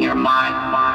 your mind.